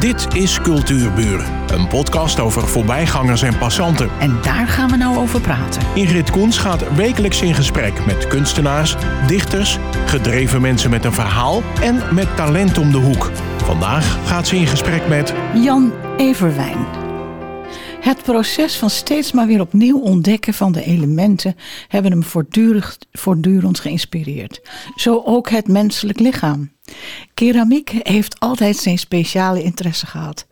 Dit is Cultuurburen, een podcast over voorbijgangers en passanten. En daar gaan we nou over praten. Ingrid Koens gaat wekelijks in gesprek met kunstenaars, dichters, gedreven mensen met een verhaal en met talent om de hoek. Vandaag gaat ze in gesprek met Jan Everwijn. Het proces van steeds maar weer opnieuw ontdekken van de elementen hebben hem voortdurend, geïnspireerd. Zo ook het menselijk lichaam. Keramiek heeft altijd zijn speciale interesse gehad.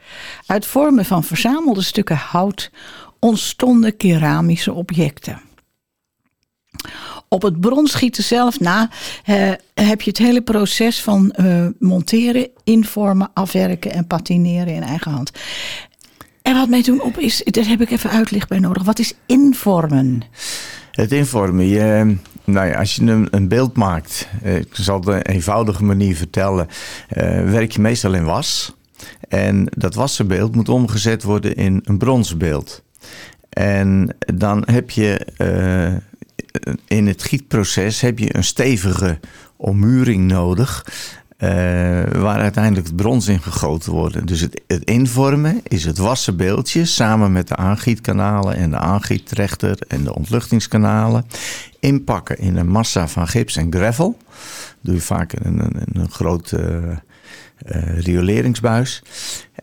Uit vormen van verzamelde stukken hout ontstonden keramische objecten. Op het bronschieten zelf na eh, heb je het hele proces van eh, monteren, invormen, afwerken en patineren in eigen hand. En wat mij toen op is, daar heb ik even uitleg bij nodig. Wat is invormen? Het invormen, je, nou ja, als je een, een beeld maakt, eh, ik zal het een eenvoudige manier vertellen, uh, werk je meestal in was. En dat wassenbeeld moet omgezet worden in een bronsbeeld. En dan heb je uh, in het gietproces heb je een stevige ommuring nodig. Uh, waar uiteindelijk het brons in gegoten wordt. Dus het, het, invormen is het wassen beeldje samen met de aangietkanalen en de aangiettrechter en de ontluchtingskanalen. Inpakken in een massa van gips en gravel. doe je vaak in een, een, grote uh, rioleringsbuis.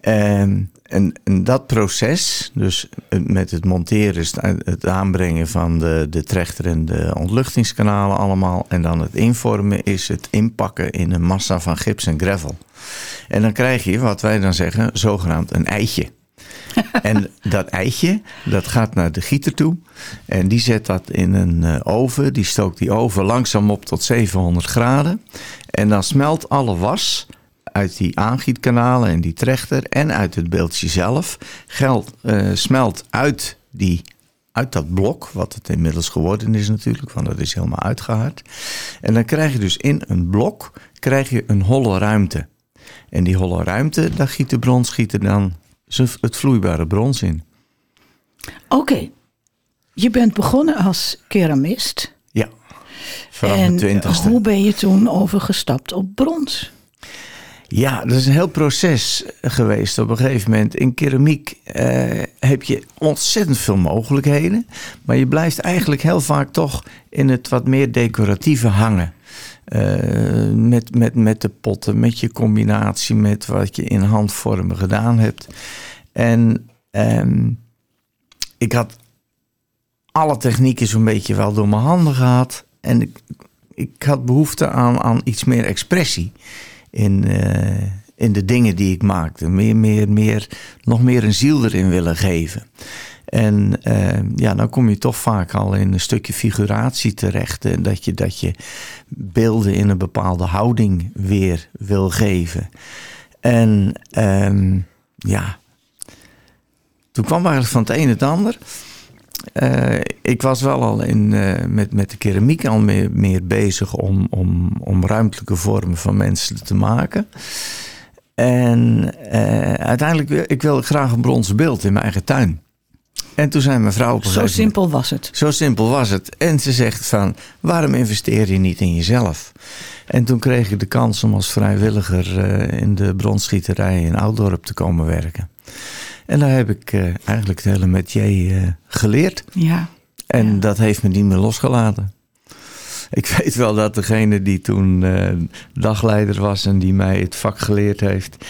En, en, en, dat proces, dus met het monteren, het aanbrengen van de, de trechter en de ontluchtingskanalen allemaal. En dan het invormen is het inpakken in een massa van gips en gravel. En dan krijg je, wat wij dan zeggen, zogenaamd een eitje. en dat eitje, dat gaat naar de gieter toe. En die zet dat in een oven. Die stookt die oven langzaam op tot 700 graden. En dan smelt alle was uit die aangietkanalen en die trechter en uit het beeldje zelf geld, uh, smelt uit, die, uit dat blok, wat het inmiddels geworden is natuurlijk, want dat is helemaal uitgehard. En dan krijg je dus in een blok krijg je een holle ruimte. En die holle ruimte, daar giet de bronsgieter dan het vloeibare brons in. Oké, okay. je bent begonnen als keramist. Ja, vanaf en de hoe ben je toen overgestapt op brons? Ja, dat is een heel proces geweest op een gegeven moment. In keramiek eh, heb je ontzettend veel mogelijkheden. Maar je blijft eigenlijk heel vaak toch in het wat meer decoratieve hangen. Uh, met, met, met de potten, met je combinatie met wat je in handvormen gedaan hebt. En ehm, ik had alle technieken zo'n beetje wel door mijn handen gehad. En ik, ik had behoefte aan, aan iets meer expressie in, uh, in de dingen die ik maakte. Meer, meer, meer, nog meer een ziel erin willen geven. En uh, ja, dan kom je toch vaak al in een stukje figuratie terecht. En dat je, dat je beelden in een bepaalde houding weer wil geven. En um, ja, toen kwam eigenlijk van het een het ander. Uh, ik was wel al in, uh, met, met de keramiek al meer, meer bezig om, om, om ruimtelijke vormen van mensen te maken. En uh, uiteindelijk wil ik wilde graag een bronzen beeld in mijn eigen tuin. En toen zei mijn vrouw... Op zo simpel was het. Zo simpel was het. En ze zegt van, waarom investeer je niet in jezelf? En toen kreeg ik de kans om als vrijwilliger in de bronsschieterij in Ouddorp te komen werken. En daar heb ik uh, eigenlijk het hele metier uh, geleerd. Ja. En ja. dat heeft me niet meer losgelaten. Ik weet wel dat degene die toen uh, dagleider was en die mij het vak geleerd heeft,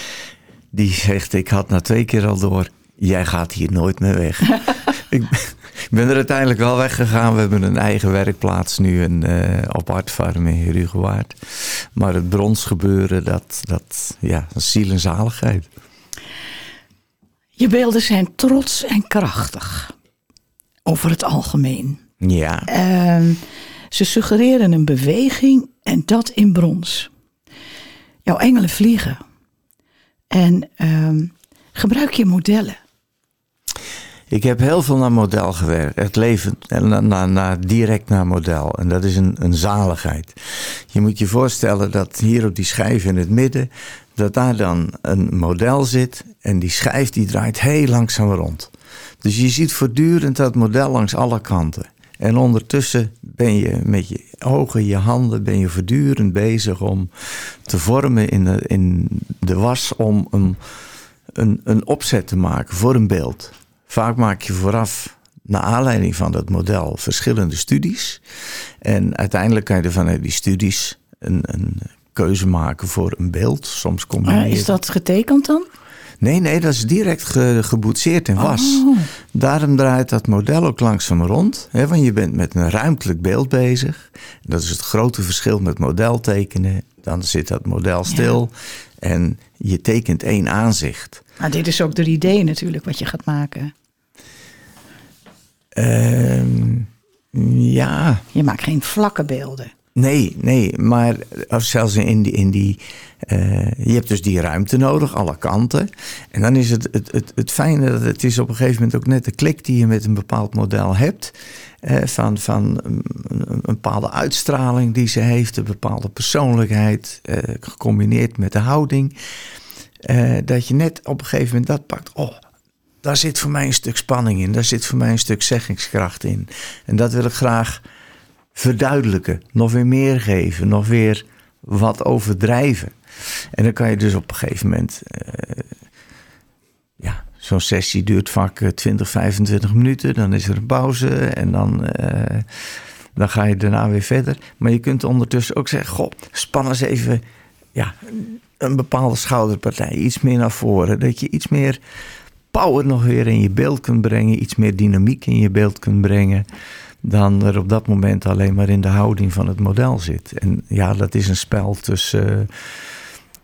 die zegt: Ik had na twee keer al door, jij gaat hier nooit meer weg. ik, ben er uiteindelijk wel weggegaan. We hebben een eigen werkplaats nu een, op Hartfarm in Rugewaard. Maar het bronsgebeuren, dat, dat, ja, dat is ziel en zaligheid. Je beelden zijn trots en krachtig. Over het algemeen. Ja. Uh, ze suggereren een beweging en dat in brons. Jouw engelen vliegen. En uh, gebruik je modellen. Ik heb heel veel naar model gewerkt. Het leven naar, naar, naar, direct naar model. En dat is een, een zaligheid. Je moet je voorstellen dat hier op die schijf in het midden dat daar dan een model zit en die schijf die draait heel langzaam rond. Dus je ziet voortdurend dat model langs alle kanten. En ondertussen ben je met je ogen, je handen, ben je voortdurend bezig om te vormen in de, in de was om een, een, een opzet te maken voor een beeld. Vaak maak je vooraf, naar aanleiding van dat model, verschillende studies. En uiteindelijk kan je er vanuit die studies een, een keuze maken voor een beeld. Soms combineer Maar is dat getekend dan? Nee, nee, dat is direct ge, geboetseerd in was. Oh. Daarom draait dat model ook langzaam rond. Hè, want je bent met een ruimtelijk beeld bezig. Dat is het grote verschil met modeltekenen. Dan zit dat model stil en je tekent één aanzicht. Maar dit is ook 3D natuurlijk wat je gaat maken. Ehm, ja, Je maakt geen vlakke beelden. nee, nee, maar zelfs in die. In die eh, je hebt dus die ruimte nodig, alle kanten. En dan is het, het, het, het fijne dat het is op een gegeven moment ook net de klik die je met een bepaald model hebt. Van van een, bepaalde uitstraling die ze heeft, een bepaalde persoonlijkheid, eh, gecombineerd met de houding. eh, dat je net op een gegeven moment dat pakt. Oh, daar zit voor mij een stuk spanning in. Daar zit voor mij een stuk zeggingskracht in. En dat wil ik graag verduidelijken. Nog weer meer geven. Nog weer wat overdrijven. En dan kan je dus op een gegeven moment. eh, zo'n sessie duurt vaak eh, 20, 25 minuten. Dan is er een pauze. En dan. eh, dan ga je daarna weer verder. Maar je kunt ondertussen ook zeggen: Goh, span eens even. Ja, een bepaalde schouderpartij. Iets meer naar voren. Dat je iets meer power nog weer in je beeld kunt brengen, iets meer dynamiek in je beeld kunt brengen, dan er op dat moment alleen maar in de houding van het model zit. En ja, dat is een spel tussen,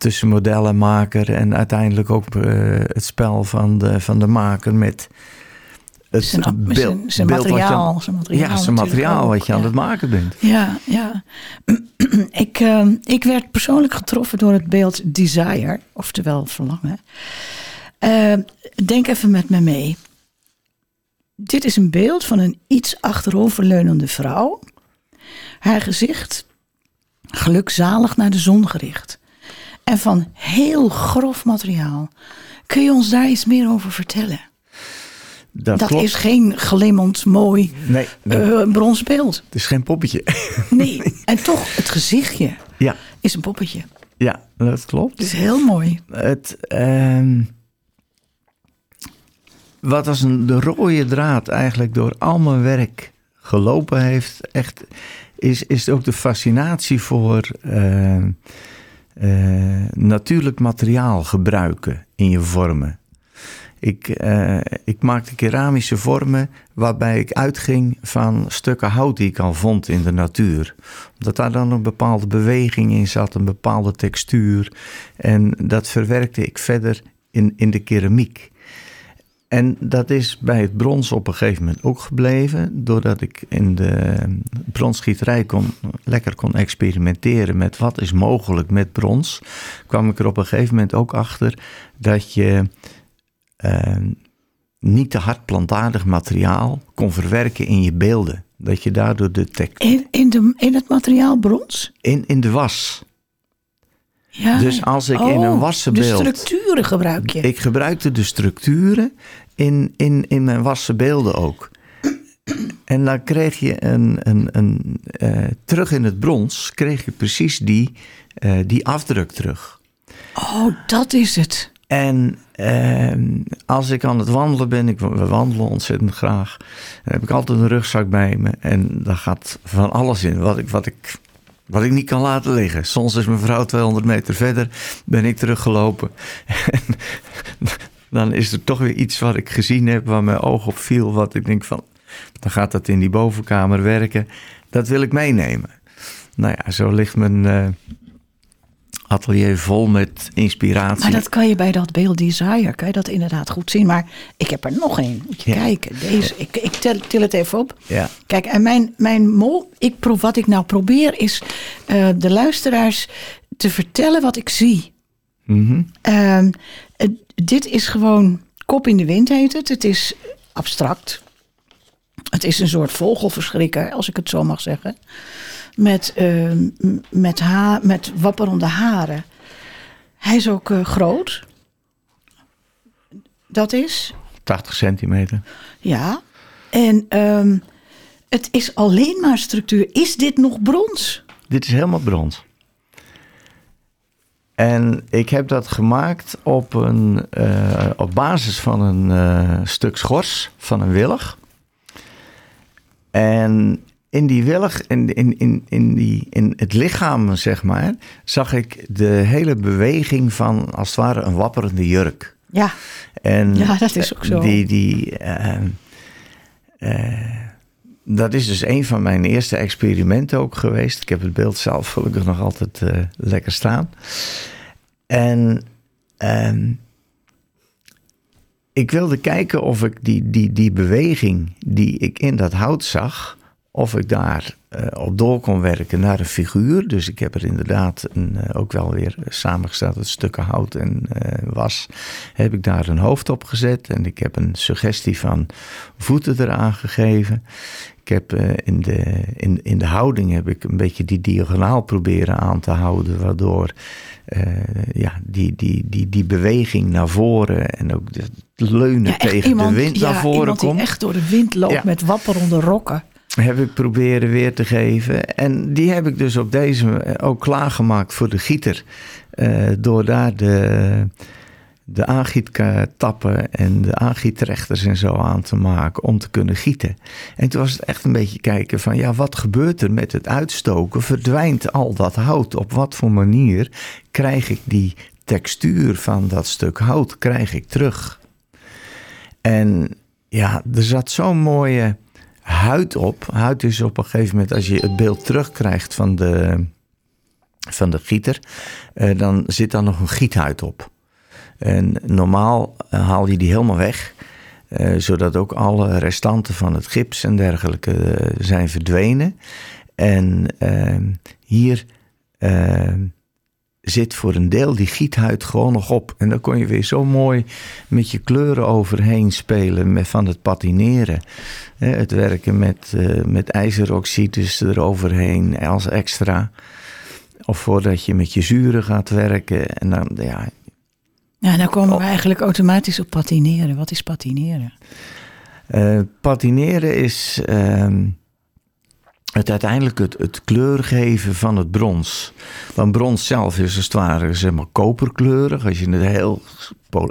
tussen modellenmaker en uiteindelijk ook eh, het spel van de, van de maker met het Zijn, beeld, zijn, zijn beeld wat je aan- materiaal. materiaal ja, zijn materiaal wat je aan ja. het maken bent. Ja, ja. ik, eh, ik werd persoonlijk getroffen door het beeld desire, oftewel verlangen. Eh, denk even met me mee. Dit is een beeld van een iets achteroverleunende vrouw. Haar gezicht gelukzalig naar de zon gericht. En van heel grof materiaal. Kun je ons daar iets meer over vertellen? Dat, is geen glimmend mooi Nee, dat, eh brons beeld. het is geen poppetje. Nee, en toch, het gezichtje ja, is een poppetje. ja, dat klopt. Het is heel mooi. Het, ehm, wat als een de rode draad eigenlijk door al mijn werk gelopen heeft, echt, is, is ook de fascinatie voor ehm, eh, natuurlijk materiaal gebruiken in je vormen. Ik, eh, ik maakte keramische vormen waarbij ik uitging van stukken hout die ik al vond in de natuur. Omdat daar dan een bepaalde beweging in zat, een bepaalde textuur. En dat verwerkte ik verder in, in de keramiek. En dat is bij het brons op een gegeven moment ook gebleven. Doordat ik in de bronsgieterij kon, lekker kon experimenteren met wat is mogelijk met brons. kwam ik er op een gegeven moment ook achter dat je eh, niet te hard plantaardig materiaal kon verwerken in je beelden. Dat je daardoor de tek In, in, de, in het materiaal brons? in, in de was. Ja. Dus als ik in een wassen de beeld- structuren gebruik je. Ik gebruikte de structuren in, in, in mijn wassen beelden ook. En dan kreeg je een, een, een eh, terug in het brons, kreeg je precies die, eh, die afdruk terug. Oh, dat is het. En ehm, als ik aan het wandelen ben, ik, we wandelen ontzettend graag, dan heb ik altijd een rugzak bij me. En daar gaat van alles in wat ik, wat ik, wat ik niet kan laten liggen. Soms is mijn vrouw 200 meter verder, ben ik teruggelopen. En dan is er toch weer iets wat ik gezien heb, waar mijn oog op viel, wat ik denk van, dan gaat dat in die bovenkamer werken. Dat wil ik meenemen. Nou ja, zo ligt mijn eh, atelier vol met inspiratie. Maar dat kan je bij dat beeld desire, kan je dat inderdaad goed zien. Maar ik heb er nog één. Moet je Ja. kijken. Deze, ik, ik tel, til het even op. Ja. Kijk, en mijn, mijn mol, ik, pro- wat ik nou probeer is eh, de luisteraars te vertellen wat ik zie. Ehm, het- dit is gewoon kop in de wind heet het. Het is abstract. Het is een soort vogelverschrikker, als ik het zo mag zeggen. Met, ehm, met, ha met wapperende haren. Hij is ook eh, groot. Dat is, 80 centimeter. ja. En ehm, het is alleen maar structuur. Is dit nog brons? Dit is helemaal brons. En ik heb dat gemaakt op, een, eh, op basis van een eh, stuk schors van een willig. En in die willig, in, in, in, in, die, in het lichaam, zeg maar, zag ik de hele beweging van als het ware een wapperende jurk. Ja, En Ja, dat is ook zo. Die, die, eh, eh, dat is dus een van mijn eerste experimenten ook geweest. Ik heb het beeld zelf gelukkig nog altijd eh, lekker staan. En ehm, ik wilde kijken of ik die, die, die beweging die ik in dat hout zag, of ik daar eh, op door kon werken naar een figuur. Dus ik heb er inderdaad een, eh, ook wel weer samengesteld uit stukken hout en eh, was. Heb ik daar een hoofd op gezet en ik heb een suggestie van voeten eraan gegeven. Ik heb in, de, in, in de houding heb ik een beetje die diagonaal proberen aan te houden, waardoor ja, die, die, die, die beweging naar voren en ook het leunen ja tegen iemand, de wind ja, naar voren iemand komt die echt door de wind loopt Ja. met wapperende rokken. Heb ik proberen weer te geven. En die heb ik dus op deze eh, ook klaargemaakt voor de gieter. Eh, door daar de, de aangietappen en de aangietrechters en zo aan te maken om te kunnen gieten. En toen was het echt een beetje kijken van ja, wat gebeurt er met het uitstoken? Verdwijnt al dat hout? Op wat voor manier krijg ik die textuur van dat stuk hout krijg ik terug? En ja, er zat zo'n mooie huid op. Huid is op een gegeven moment, als je het beeld terugkrijgt van de, van de gieter, eh, dan zit daar nog een giethuid op. En normaal eh, haal je die helemaal weg, eh, zodat ook alle restanten van het gips en dergelijke zijn verdwenen. En hier zit voor een deel die giethuid gewoon nog op. En dan kon je weer zo mooi met je kleuren overheen spelen met, van het patineren. Hè, het werken met, eh, met ijzeroxides eroverheen als extra. Of voordat je met je zuren gaat werken. En dan, ja, Ja, dan komen Oh. we eigenlijk automatisch op patineren. Wat is patineren? Eh, patineren is ehm, het uiteindelijk het, het kleurgeven van het brons. Want brons zelf is als het ware zeg maar, koperkleurig. Als je het heel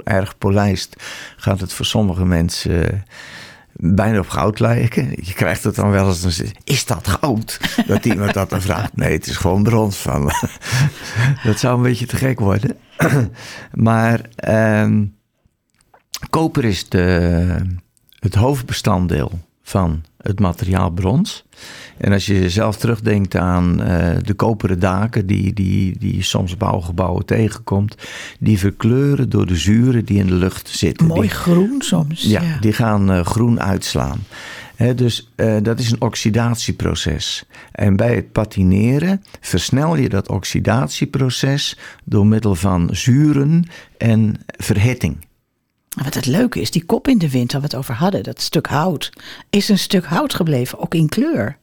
erg polijst, gaat het voor sommige mensen eh, bijna op goud lijken. Je krijgt het dan wel eens, is dat goud? Dat iemand dat dan vraagt. Nee, het is gewoon brons dat zou een beetje te gek worden. maar ehm, koper is de, het hoofdbestanddeel van het materiaal brons. En als je zelf terugdenkt aan eh, de koperen daken die, die, die je soms op oude gebouwen tegenkomt, die verkleuren door de zuren die in de lucht zitten. Mooi Die- groen soms. ja, Ja, die gaan eh, groen uitslaan. Dus eh, dat is een oxidatieproces. En bij het patineren versnel je dat oxidatieproces door middel van zuren en verhitting. Wat het leuke is, die kop in de wind waar we het over hadden, dat stuk hout, is een stuk hout gebleven, ook in kleur.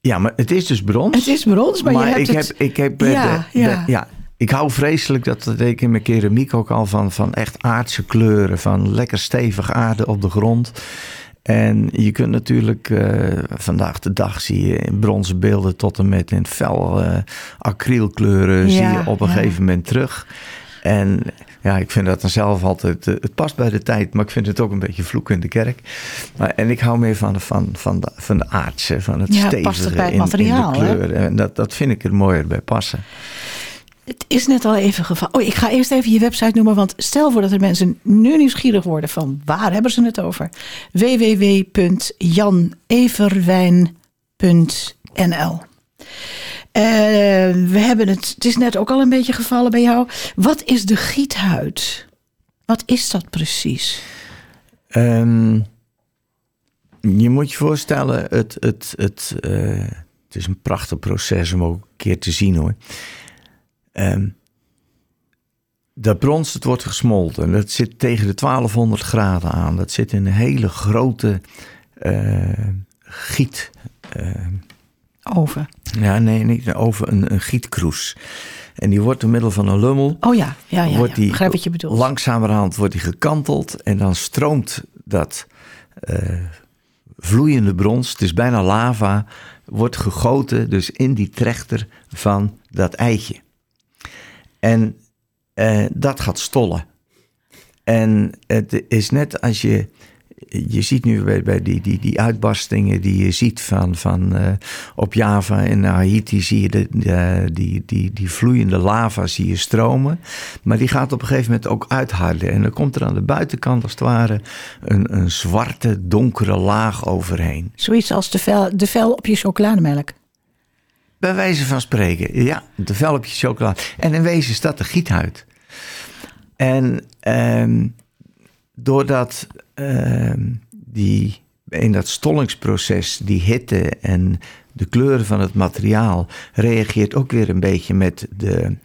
Ja, maar het is dus brons. Het is brons, maar, je hebt ik, het... heb, ik heb bij Ja, de, ja. de- ja. Ik hou vreselijk, dat dat deed ik in mijn keramiek ook al, van, van echt aardse kleuren. Van lekker stevig aarde op de grond. En je kunt natuurlijk, eh, vandaag de dag zie je in bronzen beelden tot en met in fel eh, acrylkleuren zie je op een ja. gegeven moment terug. En ja, ik vind dat dan zelf altijd, eh, het past bij de tijd, maar ik vind het ook een beetje vloek in de kerk. Maar, en ik hou meer van, van, van, de, van de aardse, van het Ja, past stevige het bij het in, materiaal, in de hè? kleur. En dat, dat vind ik er mooier bij passen. Het is net al even gevallen. Oh, ik ga eerst even je website noemen. Want stel voor dat er mensen nu nieuwsgierig worden van waar hebben ze het over? www.janeverwijn.nl We hebben het, het is net ook al een beetje gevallen bij jou. Wat is de giethuid? Wat is dat precies? Ehm, je moet je voorstellen, het, het, het, eh, het is een prachtig proces om ook een keer te zien hoor. Ehm, dat brons, het wordt gesmolten. Dat zit tegen de 1200 graden aan. Dat zit in een hele grote eh, giet. eh, Oven. ja, nee, niet over een, een gietkroes. En die wordt door middel van een lummel Oh ja, ja, ja. wordt ja. die Begrijp wat je bedoelt. Langzamerhand wordt die gekanteld en dan stroomt dat eh, vloeiende brons, het is bijna lava, wordt gegoten dus in die trechter van dat eitje. En eh, dat gaat stollen. En het is net als je. Je ziet nu bij, bij die, die, die uitbarstingen die je ziet van, van eh, op Java en Haiti zie je de, de, die, die, die vloeiende lava zie je stromen. Maar die gaat op een gegeven moment ook uitharden. En dan komt er aan de buitenkant als het ware een, een zwarte, donkere laag overheen. Zoiets als de vel, de vel op je chocolademelk. Bij wijze van spreken, ja, de vel op je chocolade. En in wezen is dat de giethuid. En ehm, doordat ehm, die, in dat stollingsproces die hitte en de kleuren van het materiaal reageert ook weer een beetje met, de,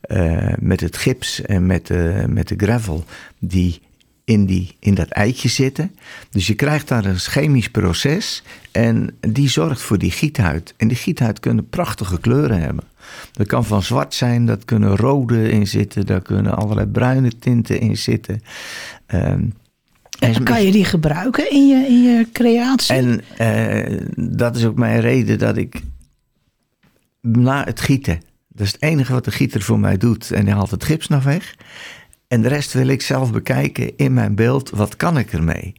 eh, met het gips en met de, met de gravel die in, die, in dat eitje zitten. Dus je krijgt daar een chemisch proces en die zorgt voor die giethuid. En die giethuid kunnen prachtige kleuren hebben. Dat kan van zwart zijn, dat kunnen rode in zitten, daar kunnen allerlei bruine tinten in zitten. Um, en kan je die gebruiken in je, in je creatie? En uh, dat is ook mijn reden dat ik na het gieten, dat is het enige wat de gieter voor mij doet, en hij haalt het gips nog weg. En de rest wil ik zelf bekijken in mijn beeld, wat kan ik ermee?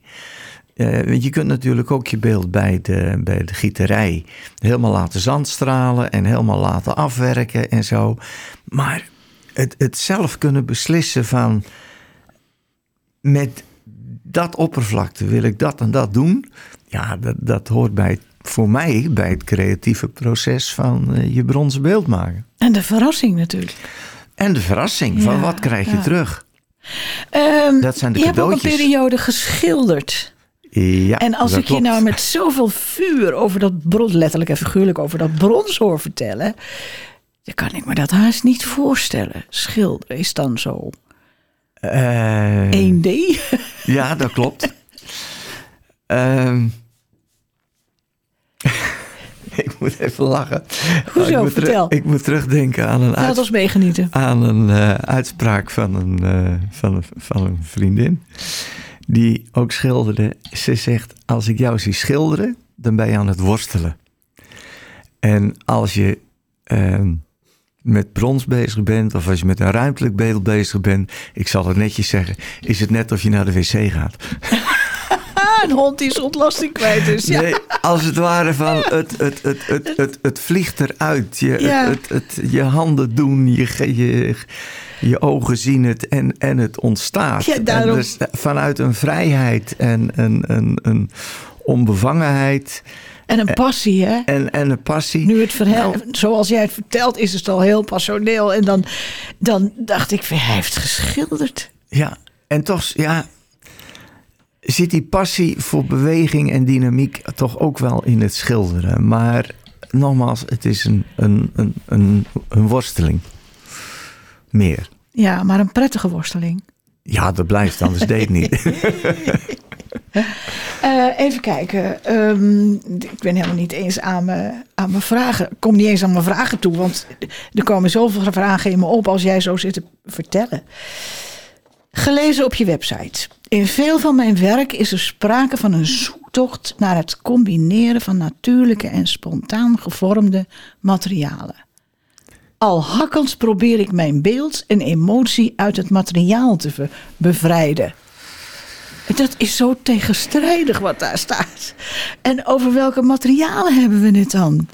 Uh, want je kunt natuurlijk ook je beeld bij de, bij de gieterij helemaal laten zandstralen en helemaal laten afwerken en zo. Maar het, het zelf kunnen beslissen van met dat oppervlakte wil ik dat en dat doen. Ja, dat, dat hoort bij, voor mij bij het creatieve proces van uh, je bronzen beeld maken. En de verrassing natuurlijk. En de verrassing van wat krijg je ja. terug. Um, dat zijn de je cadeautjes. hebt ook een periode geschilderd. Ja, en als ik je nou met zoveel vuur over dat brons, letterlijk en figuurlijk over dat brons hoor vertellen, dan kan ik me dat haast niet voorstellen. Schilderen is dan zo Eh, 1D. Ja, dat klopt. Ehm ik moet even lachen. Hoezo? ik moet Vertel. ik moet terugdenken aan een, Laat ons meegenieten. aan een eh, uitspraak van een, eh, van, een, van een vriendin. Die ook schilderde. Ze zegt, als ik jou zie schilderen, dan ben je aan het worstelen. En als je ehm, met brons bezig bent... of als je met een ruimtelijk beeld bezig bent... ik zal het netjes zeggen... is het net of je naar de wc gaat. Een hond die zijn ontlasting kwijt is. Ja. Nee, als het ware van het, het, het, het, het, het vliegt eruit. Je, Ja. het, het, het- je handen doen, je, je, je ogen zien het en, en het ontstaat. Ja, daarom. En dus vanuit een vrijheid en een, een, een onbevangenheid En een passie, hè? en, en een passie. Nu het verhaal, Nou, zoals jij het vertelt, is het al heel passioneel. En dan, dan dacht ik, hij heeft geschilderd. Ja, en toch, ja, zit die passie voor beweging en dynamiek toch ook wel in het schilderen. Maar nogmaals, het is een, een, een, een, een worsteling. Meer. Ja, maar een prettige worsteling. Ja, dat blijft, anders deed het niet. Eh, even kijken. Ehm, ik ben helemaal niet eens aan mijn, aan mijn vragen. Ik kom niet eens aan mijn vragen toe. Want er komen zoveel vragen in me op als jij zo zit te vertellen. Gelezen op je website. In veel van mijn werk is er sprake van een zoektocht naar het combineren van natuurlijke en spontaan gevormde materialen. Al hakkends probeer ik mijn beeld en emotie uit het materiaal te bevrijden. Dat is zo tegenstrijdig wat daar staat. En over welke materialen hebben we het dan?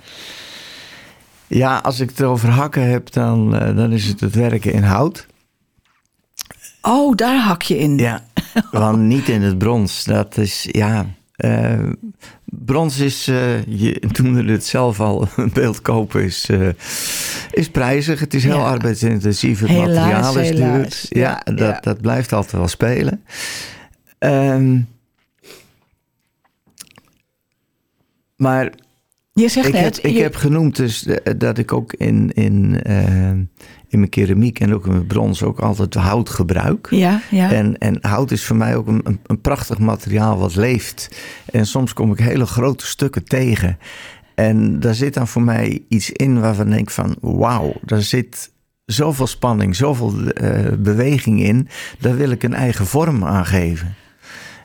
Ja, als ik het over hakken heb, dan, eh, dan is het het werken in hout. Oh, daar hak je in. Ja, want niet in het brons. Dat is, ja... eh, brons is, eh, je noemde het zelf al, een beeld kopen is, is prijzig. Het is heel Ja. arbeidsintensief, het Helaas, materiaal is duur. Ja, Ja, dat, dat blijft altijd wel spelen. Ehm, maar Je zegt ik, heb, ik je- heb genoemd dus dat ik ook in, in, eh, in mijn keramiek en ook in mijn brons ook altijd hout gebruik. Ja, ja. En, en hout is voor mij ook een, een, een prachtig materiaal wat leeft. En soms kom ik hele grote stukken tegen. En daar zit dan voor mij iets in waarvan ik denk van... wauw, daar zit zoveel spanning, zoveel eh, beweging in. Daar wil ik een eigen vorm aan geven.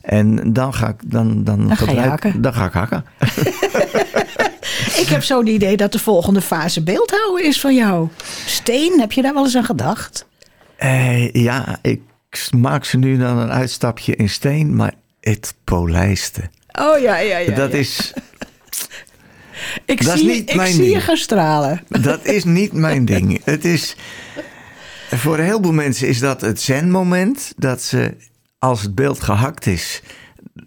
En dan ga ik, dan, dan Dan ga gebruik- hakken. Dan ga ik hakken. ik heb zo'n idee dat de volgende fase beeldhouden is van jou. Steen, heb je daar wel eens aan gedacht? Eh, ja, ik maak ze nu dan een uitstapje in steen, maar het polijsten. Oh ja, ja, ja. dat ja. is. Ik dat is zie, niet ik mijn zie je gaan stralen. Dat is niet mijn ding. Het is. Voor een heleboel mensen is dat het zen-moment. Dat ze, als het beeld gehakt is,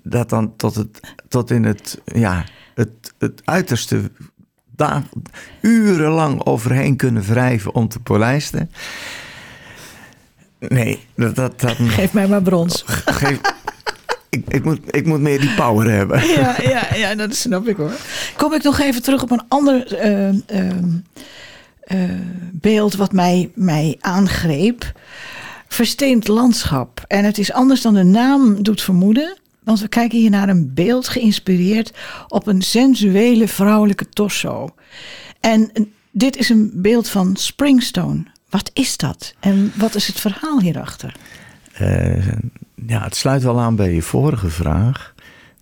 dat dan tot, het, tot in het, ja, het, het uiterste urenlang overheen kunnen wrijven om te polijsten. Nee, dat, dat, dat Geef mij maar brons. geef, ik, ik, moet, ik moet meer die power hebben. Ja, ja, ja, dat snap ik hoor. Kom ik nog even terug op een ander eh, eh, eh, beeld wat mij, mij aangreep. Versteend landschap. En het is anders dan de naam doet vermoeden. Want we kijken hier naar een beeld geïnspireerd op een sensuele vrouwelijke torso. En dit is een beeld van Springstone. Wat is dat? En wat is het verhaal hierachter? Eh, ja, het sluit wel aan bij je vorige vraag.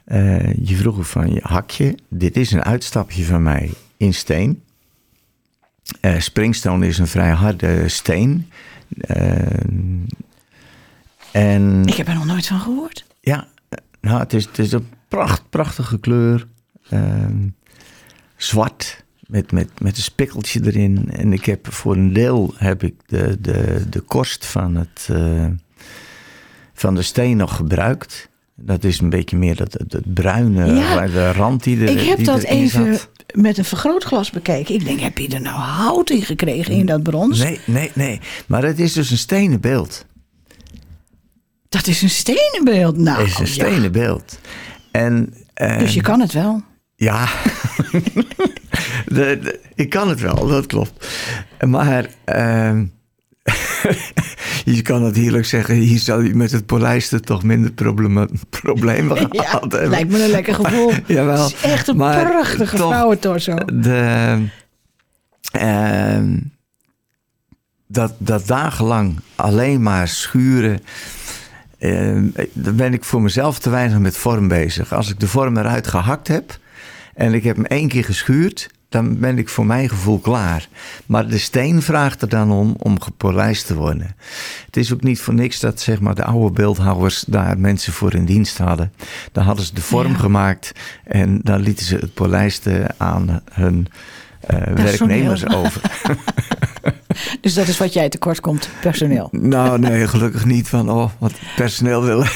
Eh, je vroeg van je hakje. Dit is een uitstapje van mij in steen. Eh, springstone is een vrij harde steen. Eh, en Ik heb er nog nooit van gehoord. ja, nou, het, is, het is een pracht, prachtige kleur. Ehm, zwart met, met, met een spikkeltje erin. En ik heb voor een deel heb ik de, de, de korst van, het, eh, van de steen nog gebruikt. Dat is een beetje meer dat, dat bruine, Ja, de rand die er Ik heb die dat even zat. Met een vergrootglas bekeken. Ik denk, heb je er nou hout in gekregen in dat brons? Nee, nee, nee. Maar het is dus een stenen beeld. Dat is een stenen beeld. Nou, Het is een ja. stenen beeld. En, eh, Dus je kan het wel. Ja, de, de- ik kan het wel, dat klopt. Maar ehm, je kan natuurlijk zeggen, hier zou je met het polijsten toch minder problema- problemen gehad Ja, hebben. lijkt me een lekker gevoel. Jawel, Het is echt een maar prachtige vrouwentorso. De, ehm, dat, dat dagenlang alleen maar schuren. ehm, dan ben ik voor mezelf te weinig met vorm bezig. Als ik de vorm eruit gehakt heb en ik heb hem één keer geschuurd, dan ben ik voor mijn gevoel klaar. Maar de steen vraagt er dan om om gepolijst te worden. Het is ook niet voor niks dat zeg maar, de oude beeldhouwers daar mensen voor in dienst hadden. Dan hadden ze de vorm Ja. gemaakt en dan lieten ze het polijsten aan hun eh, werknemers over. Dus dat is wat jij tekort komt, personeel. Nou, nee, gelukkig niet van, oh, wat personeel willen.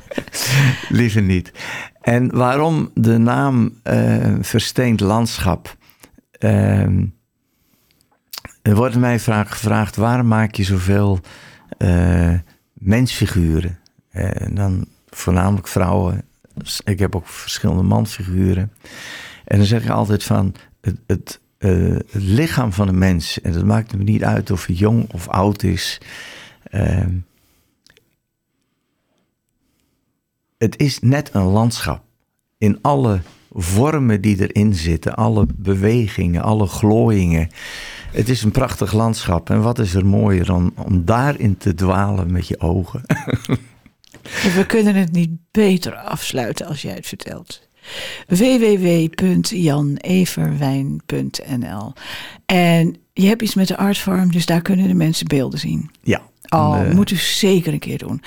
Liever niet. En waarom de naam eh, Versteend Landschap? Ehm, er wordt mij vaak gevraagd, waarom maak je zoveel eh, mensfiguren? Eh, en dan voornamelijk vrouwen. Ik heb ook verschillende manfiguren. En dan zeg ik altijd van, het, het, het lichaam van een mens, en dat maakt me niet uit of hij jong of oud is. ehm, het is net een landschap. In alle vormen die erin zitten, alle bewegingen, alle glooiingen. Het is een prachtig landschap. En wat is er mooier dan om daarin te dwalen met je ogen? We kunnen het niet beter afsluiten als jij het vertelt. www.janeverwijn.nl En je hebt iets met de Artfarm, dus daar kunnen de mensen beelden zien. Ja. Oh, moet u zeker een keer doen.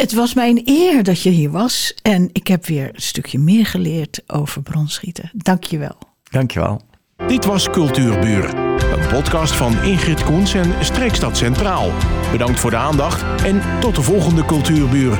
Het was mij een eer dat je hier was. En ik heb weer een stukje meer geleerd over bronschieten. Dank je wel. Dankjewel. Dit was Cultuurbuur, een podcast van Ingrid Koens en Streekstad Centraal. Bedankt voor de aandacht en tot de volgende Cultuurbuur.